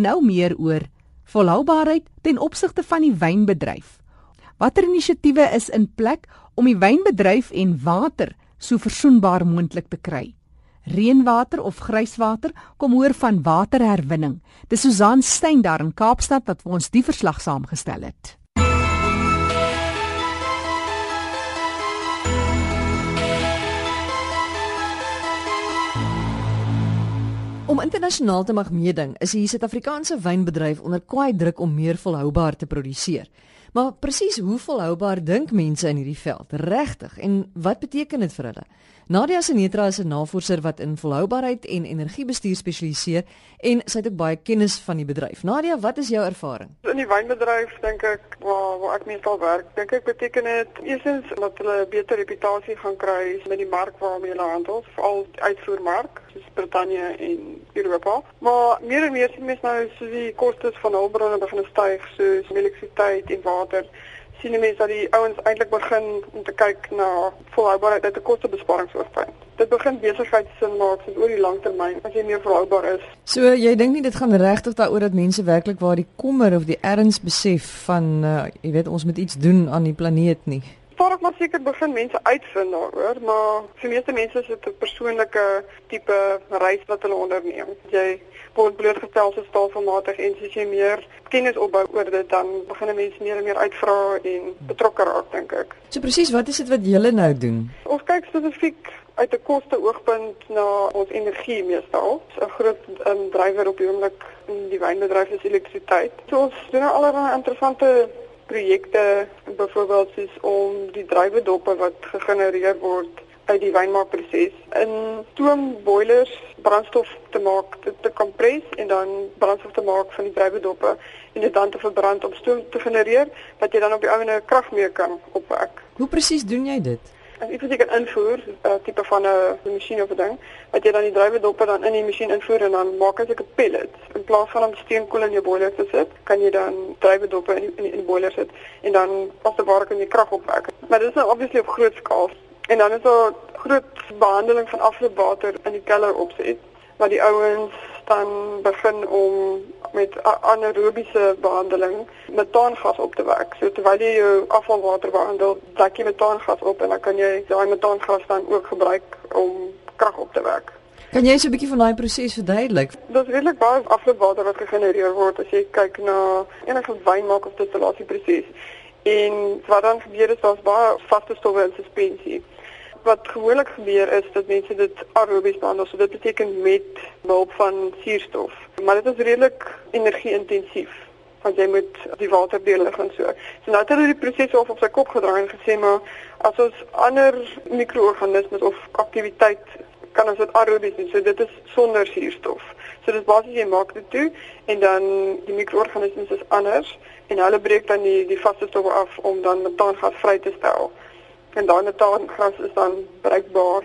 Nou meer oor volhoubaarheid ten opsigte van die wynbedryf. Watter inisiatiewe is in plek om die wynbedryf en water so versoenbaar moontlik te kry? Reënwater of grijswater kom hoor van waterherwinning. Dis Susan Stein daar in Kaapstad wat vir ons die verslag saamgestel het. Om internasionaal te mag meeding, is die Suid-Afrikaanse wynbedryf onder kwaai druk om meer volhoubaar te produseer. Maar presies hoe volhoubaar dink mense in hierdie veld? Regtig? En wat beteken dit vir hulle? Nadia Senetra is 'n navorser wat in volhoubaarheid en energiebestuur spesialiseer en sy het ook baie kennis van die bedryf. Nadia, wat is jou ervaring? In die wynbedryf dink ek waar waar ek meestal werk, dink ek beteken dit eerstens dat hulle 'n beter reputasie gaan kry met die mark waarmee hulle handel, veral uitvoermark soos Brittanje en Europa. Maar meer en meer sien mense nou so die kostes van hulpbronne begin styg soos elektrisiteit en water sien mense dat die ouens eintlik begin om te kyk na volhoubaarheid uit 'n kostebesparingsoogpunt. Dit begin besigheidsin maak vir oor die lang termyn as jy meer volhoubaar is. So jy dink nie dit gaan regtig daaroor dat mense werklik waar die kommer of die erns besef van uh, jy weet ons moet iets doen aan die planeet nie. Stadig maar seker begin mense uitvind daaroor, maar vir meeste mense is dit 'n persoonlike tipe reis wat hulle onderneem. Jy word blootgestel so staalformatig en as jy meer kennis opbou oor dit dan begin mense meer en meer uitvra en betrokke raak dink ek. So presies, wat is dit wat julle nou doen? Ons kyk spesifiek uit 'n koste oogpunt na ons energie meestal. 'n Groot um, drywer op die oomblik in die wynbedryf is elektrisiteit. So ons doen nou allerlei interessante projekte byvoorbeeld soos om die drywedoppe wat gegenereer word uit die wynmaakproses in stoomboilers brandstof te maak te, te kompres en dan brandstof te maak van die drywedoppe en dit dan te verbrand om stoom te genereer wat jy dan op die ouene krag mee kan opwek. Hoe presies doen jy dit? En ek weet ek kan invoer 'n uh, tipe van 'n masjien of 'n ding wat jy dan die drywedoppe dan in die masjien invoer en dan maak ek 'n pellet in plaas van om steenkool in jou boiler te sit, kan jy dan drywedoppe in die, in die, in die boiler sit en dan as te ware kan jy krag opwek. Maar dit is nou obviously op groot skaal. En dan is daar groot behandeling van afloopwater in die keller opset waar die ouens dan begin om met anaerobiese behandeling metaangas op te wek. So terwyl jy jou afvalwater behandel, druk jy metaangas op en dan kan jy daai metaangas dan ook gebruik om krag op te wek. Kan jy so 'n bietjie van daai proses verduidelik? Dit is redelik baie afloopwater wat gegenereer word as jy kyk na enige wynmaak of distillasieproses. En wat dan gebeur is daar's baie vaste stowwe in suspensie wat gewoonlik gebeur is dat mense dit aerobies behandel. So dit beteken met behulp van suurstof. Maar dit is redelik energie-intensief want jy moet die water deurlig en so. So nou het hulle die proses op op sy kop gedraai en gesê maar as ons ander mikroorganismes of aktiwiteit kan ons dit aerobies doen. So dit is sonder suurstof. So dit basies jy maak dit toe en dan die mikroorganismes is anders en hulle breek dan die die vaste stowwe af om dan metaangas vry te stel en daai metaangras is dan bereikbaar.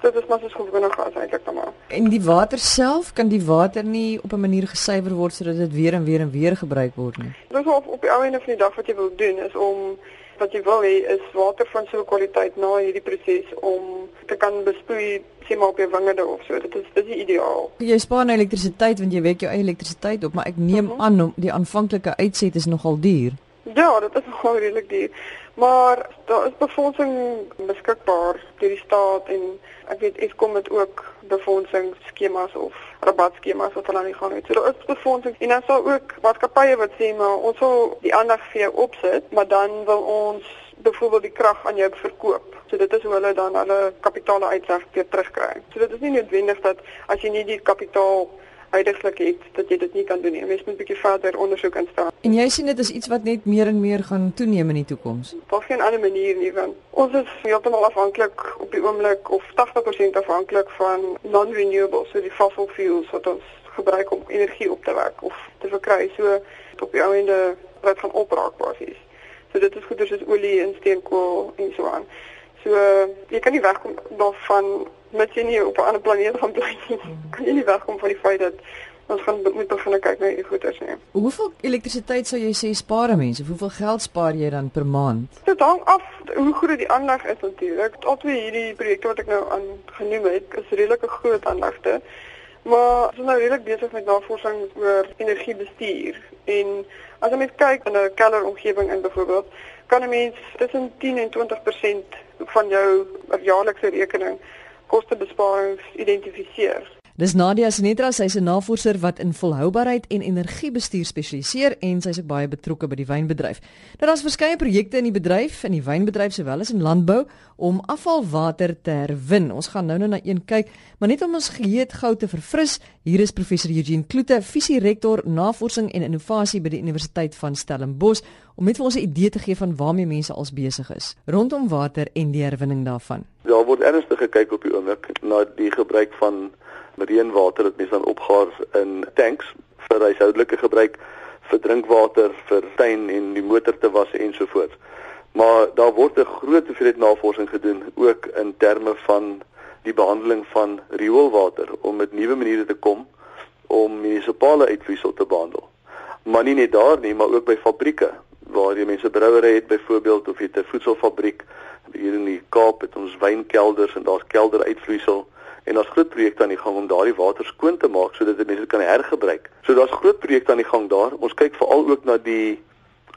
Dit is maar soos gewone gas eintlik dan maar. En die water self kan die water nie op 'n manier gesuiwer word sodat dit weer en weer en weer gebruik word nie. Dis op op die einde van die dag wat jy wil doen is om wat jy wil hê is water van so 'n kwaliteit na hierdie proses om te kan besproei sien maar op jou wingerde of so. Dit is dis die ideaal. Jy spaar nou elektrisiteit want jy wek jou eie elektrisiteit op, maar ek neem uh mhm. -huh. aan die aanvanklike uitset is nogal duur. Ja, dit is nogal redelik duur. Maar daar is befondsing beskikbaar deur die staat en ek weet Eskom het ook befondsingsskemas of rabatskemas wat hulle aan die gang het. So daar is befondsing en dan sal ook maatskappye wat sê maar ons wil die aandag vir jou opsit, maar dan wil ons byvoorbeeld die krag aan jou verkoop. So dit is hoe hulle dan hulle kapitaal uitleg weer terugkry. So dit is nie noodwendig dat as jy nie die kapitaal huidigelik het dat jy dit nie kan doen nie. Mens moet 'n bietjie verder ondersoek instel. En jy sien dit is iets wat net meer en meer gaan toeneem in die toekoms. Daar's geen ander manier nie want ons is heeltemal afhanklik op die oomblik of 80% afhanklik van non-renewables, so die fossil fuels wat ons gebruik om energie op te wek of te verkry. So op die einde wat gaan opraak basies. So dit is goeder soos olie en steenkool en so aan. So jy kan nie wegkom daarvan met jy nie op 'n ander planeet gaan bly nie. Kan jy nie wegkom van die feit dat ons gaan moet begin kyk na hierdie goeders nie. Hoeveel elektrisiteit sou jy sê spaar mense? Hoeveel geld spaar jy dan per maand? Dit hang af hoe groot die aanleg is natuurlik. Al twee hierdie projekte wat ek nou aan genoem het, is redelike groot aanlegte. Maar ons is nou redelik besig met navorsing oor energiebestuur en as jy kyk in 'n kelder omgewing in byvoorbeeld, kan 'n mens tussen 10 en 20% van jou jaarlikse rekening kostebesparings identifiseer. Dis Nadia Senetra, sy's 'n navorser wat in volhoubaarheid en energiebestuur spesialiseer en sy's ook baie betrokke by die wynbedryf. Nou daar's verskeie projekte in die bedryf, in die wynbedryf sowel as in landbou om afvalwater te herwin. Ons gaan nou-nou na een kyk, maar net om ons geheue gou te verfris, hier is professor Eugene Kloete, visierektor navorsing en innovasie by die Universiteit van Stellenbosch om net vir ons 'n idee te gee van waarmee mense als besig is rondom water en die herwinning daarvan. Daar word ernstig gekyk op die oomblik na die gebruik van reënwater wat mense dan opgaar in tanks vir huishoudelike gebruik vir drinkwater, vir tuin en die motor te was ensovoorts. Maar daar word 'n groot hoeveelheid navorsing gedoen ook in terme van die behandeling van rioolwater om met nuwe maniere te kom om munisipale uitvloeisel te behandel. Maar nie net daar nie, maar ook by fabrieke waar jy mense brouery het byvoorbeeld of jy 'n voedselfabriek hier in die Kaap het ons wynkelders en daar's kelderuitvloeisel en daar's groot projekte aan die gang om daardie water skoon te maak sodat dit mense kan hergebruik. So daar's groot projekte aan die gang daar. Ons kyk veral ook na die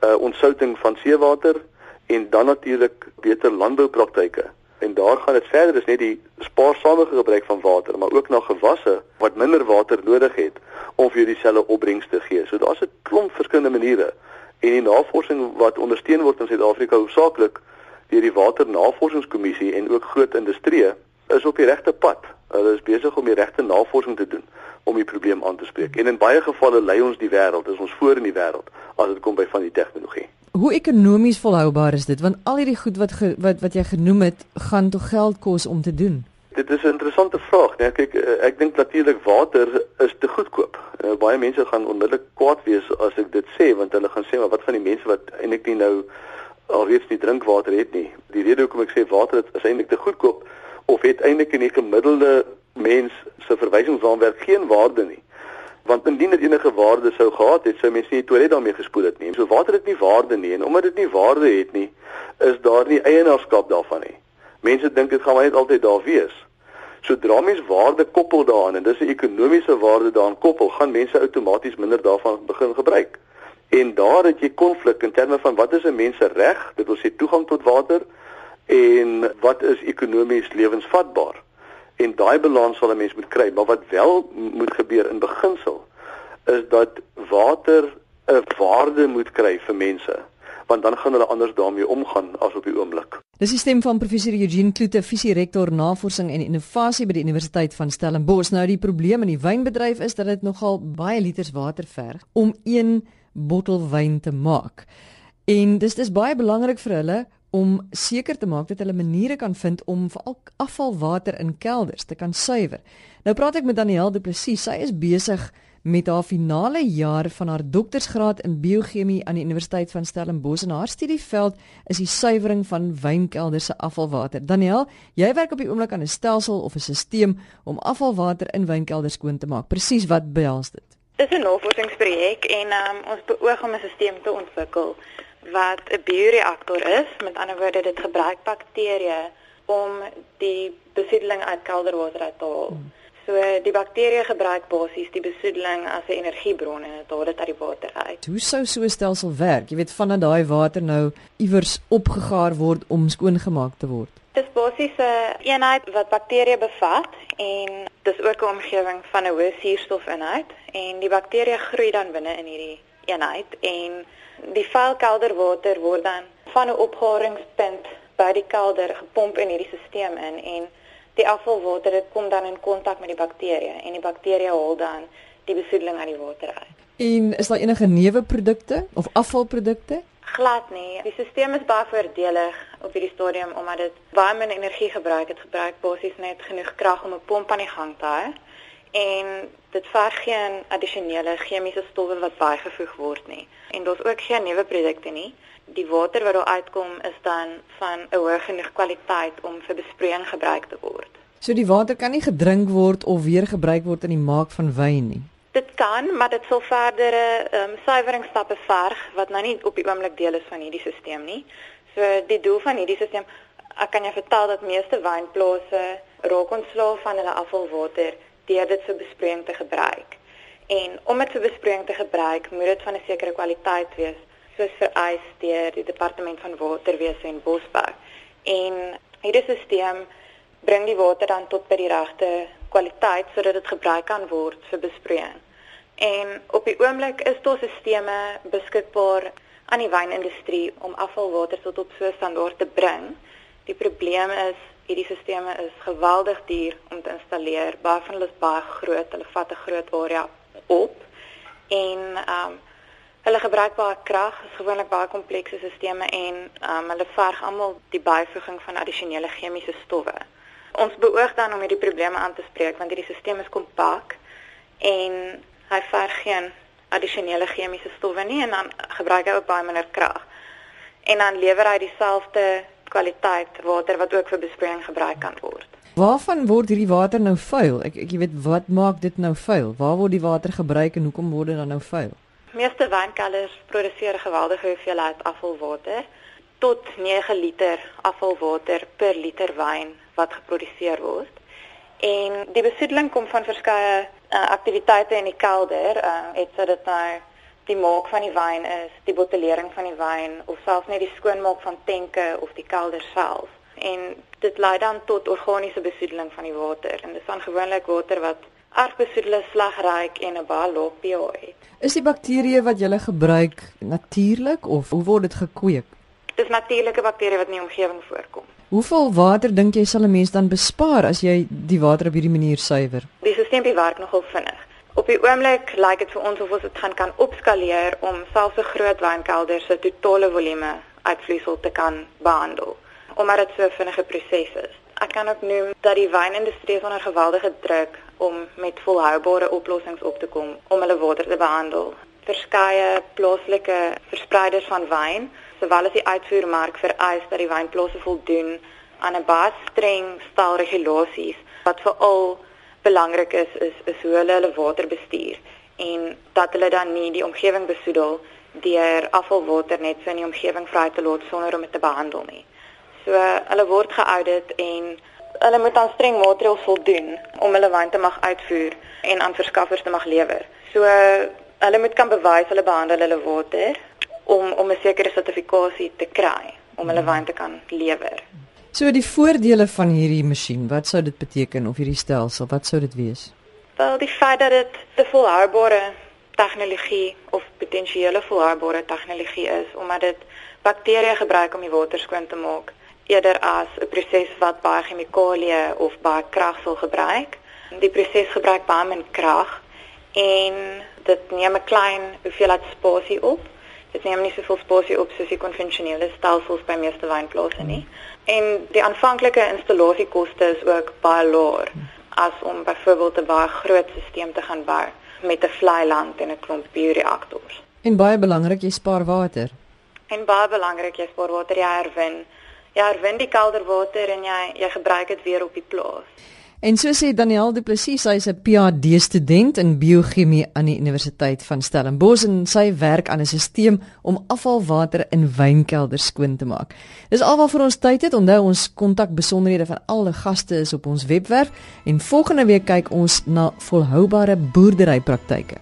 uh ontsouting van seewater en dan natuurlik beter landboupraktyke. En daar gaan dit verder is net die spaarsame gebruik van water, maar ook na gewasse wat minder water nodig het om vir dieselfde opbrengs te gee. So daar's 'n klomp verskillende maniere en die navorsing wat ondersteun word in Suid-Afrika hoofsaaklik deur die Waternavorsingskommissie en ook groot industrie is op die regte pad. Hulle is besig om die regte navorsing te doen om die probleem aan te spreek. En in baie gevalle lei ons die wêreld, is ons voor in die wêreld as dit kom by van die tegnologie. Hoe ekonomies volhoubaar is dit? Want al hierdie goed wat ge, wat wat jy genoem het, gaan tog geld kos om te doen. Dit is 'n interessante vraag, né? Nee, kyk, eh, ek dink natuurlik water is te goedkoop. Uh, baie mense gaan onmiddellik kwaad wees as ek dit sê, want hulle gaan sê maar wat van die mense wat eintlik nie nou alreeds nie drinkwater het nie. Die rede hoekom ek sê water is eintlik te goedkoop of het eintlik in die gemiddelde mens se verwysingsraamwerk geen waarde nie. Want indien dit enige waarde sou gehad het, sou mense nie toilet daarmee gespoel het nie. So water het nie waarde nie en omdat dit nie waarde het nie, is daar nie eienaarskap daarvan nie. Mense dink dit gaan maar net altyd daar wees. Sodra mens waarde koppel daaraan en dis 'n ekonomiese waarde daaraan koppel, gaan mense outomaties minder daarvan begin gebruik. En daar het jy konflik in terme van wat is 'n mens se reg? Dit wil sê toegang tot water en wat is ekonomies lewensvatbaar? En daai balans sal 'n mens moet kry, maar wat wel moet gebeur in beginsel is dat water 'n waarde moet kry vir mense, want dan gaan hulle anders daarmee omgaan as op die oomblik. Dis die stem van professor Eugene Kloete, visierektor navorsing en innovasie by die Universiteit van Stellenbosch. Nou die probleem in die wynbedryf is dat dit nogal baie liters water verg om een bottel wyn te maak. En dis dis baie belangrik vir hulle om seker te maak dat hulle maniere kan vind om veral afvalwater in kelders te kan suiwer. Nou praat ek met Danielle Du Plessis. Sy is besig met haar finale jaar van haar doktorsgraad in biochemie aan die Universiteit van Stellenbosch en haar studieveld is die suiwering van wynkelders se afvalwater. Danielle, jy werk op die oomblik aan 'n stelsel of 'n stelsel om afvalwater in wynkelders skoon te maak. Presies wat behels dit? Dis 'n navorsingsprojek en um, ons beoog om 'n stelsel te ontwikkel wat 'n bioreaktor is. Met ander woorde, dit gebruik bakterieë om die besoedeling uit kelderwater uit te haal. Hmm. So die bakterieë gebruik basies die besoedeling as 'n energiebron en dit haal dit uit die water uit. Hoe sou so 'n stelsel werk? Jy weet vandat daai water nou iewers opgegaar word om skoongemaak te word. Dit is basies 'n eenheid wat bakterieë bevat en dis ook 'n omgewing van 'n hoë suurstofinhoud en die bakterieë groei dan binne in hierdie eenheid en Die vuilkelderwater word dan van 'n opgaringspunt by die kelder gepomp in hierdie stelsel in en die afvalwater dit kom dan in kontak met die bakterieë en die bakterieë haal dan die besoedeling uit die water uit. En is daar enige neuweprodukte of afvalprodukte? Glad nie. Die stelsel is baie voordelig op hierdie stadium omdat dit baie min energie gebruik. Dit gebruik basies net genoeg krag om 'n pomp aan die gang te hou en dit verg geen addisionele chemiese stowwe wat bygevoeg word nie. En daar's ook geen nuwe produkte nie. Die water wat daar uitkom is dan van 'n hoë genoeg kwaliteit om vir besproeiing gebruik te word. So die water kan nie gedrink word of weer gebruik word in die maak van wyn nie. Dit kan, maar dit sal verdere ehm um, suiweringsstappe verg wat nou nie op die oomblik deel is van hierdie stelsel nie. So die doel van hierdie stelsel, ek kan jou vertel dat meeste wynplase raak ontslae van hulle afvalwater deur dit vir besproeiing te gebruik. En om dit vir besproeiing te gebruik, moet dit van 'n sekere kwaliteit wees, soos vereis deur die Departement van Waterwese en Bosbou. En hierdie stelsel bring die water dan tot by die regte kwaliteit sodat dit gebruik kan word vir besproeiing. En op die oomblik is daar stelsels beskikbaar aan die wynindustrie om afvalwater tot op so 'n standaard te bring. Die probleem is hierdie stelsels is geweldig duur om te installeer. Baie van hulle is baie groot, hulle vat 'n groot area op en ehm um, hulle gebruik baie krag, is gewoonlik baie komplekse stelsels en ehm um, hulle verg almal die byvoeging van addisionele chemiese stowwe. Ons beoog dan om hierdie probleme aan te spreek want hierdie stelsel is kompak en hy verg geen addisionele chemiese stowwe nie en dan gebruik hy ook baie minder krag. En dan lewer hy dieselfde kwaliteit water wat ook vir besproeiing gebruik kan word. Waarvan word hierdie water nou vuil? Ek ek jy weet wat maak dit nou vuil? Waar word die water gebruik en hoekom word dit dan nou vuil? Meeste wynkelders produseer geweldige hoeveelheid afvalwater tot 9 liter afvalwater per liter wyn wat geproduseer word. En die besoedeling kom van verskeie uh, aktiwiteite in die kelder, uh, het dit nou die maak van die wyn is, die bottelering van die wyn of selfs net die skoonmaak van tenke of die kelder self. En dit lei dan tot organiese besoedeling van die water en dit is dan gewoonlik water wat erg besoedel sleg ruik en 'n baie lae pH het. Is die bakterieë wat jy gebruik natuurlik of hoe word dit gekweek? Dis natuurlike bakterieë wat in die omgewing voorkom. Hoeveel water dink jy sal 'n mens dan bespaar as jy die water op hierdie manier suiwer? Die stelsel werk nogal vinnig. Op die oomblik lyk dit vir ons of ons dit gaan kan opskaleer om selfs 'n groot wynkelder se totale volume uitvloeisel te kan behandel, omdat dit so 'n vinnige proses is. Ek kan ook noem dat die wynindustrie onder geweldige druk om met volhoubare oplossings op te kom om hulle water te behandel. Verskeie plaaslike verspreiders van wyn sowel as die uitvoermark vereis dat die wynplase voldoen aan 'n baie streng stel regulasies wat veral belangrik is is is hoe hulle hulle water bestuur en dat hulle dan nie die omgewing besoedel deur afvalwater net so in die omgewing vry te laat sonder om dit te behandel nie. So hulle word geaudit en hulle moet aan streng maatreëls voldoen om hulle wyn te mag uitvoer en aan verskaffers te mag lewer. So hulle moet kan bewys hulle behandel hulle water om om 'n sekere sertifikasie te kry om hulle wyn te kan lewer. So die voordele van hierdie masjien, wat sou dit beteken of hierdie stelsel, wat sou dit wees? Wel, die feit dat dit 'n volhoubare tegnologie of potensiële volhoubare tegnologie is omdat dit bakterieë gebruik om die water skoon te maak eerder as 'n proses wat baie chemikalieë of baie krag sal gebruik. Die proses gebruik baie min krag en dit neem 'n klein hoeveelheid spasie op dit neem nie soveel spasie op soos die konvensionele stelsels by meeste wynplase nie. En die aanvanklike installasiekoste is ook baie laer as om byvoorbeeld 'n baie groot stelsel te gaan bou met 'n vlei land en 'n klomp bioreaktors. En baie belangrik, jy spaar water. En baie belangrik, jy spaar water, jy herwin. Jy herwin die kelderwater en jy jy gebruik dit weer op die plaas. En so sê Daniel Du Plessis, hy is 'n PhD student in biochemie aan die Universiteit van Stellenbosch en sy werk aan 'n stelsel om afvalwater in wynkelders skoon te maak. Dis alwaar vir ons tyd het. Onthou ons kontak besonderhede van al die gaste is op ons webwerf en volgende week kyk ons na volhoubare boerderypraktyke.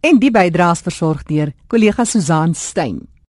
En die bydraes versorg deur kollega Susan Stein.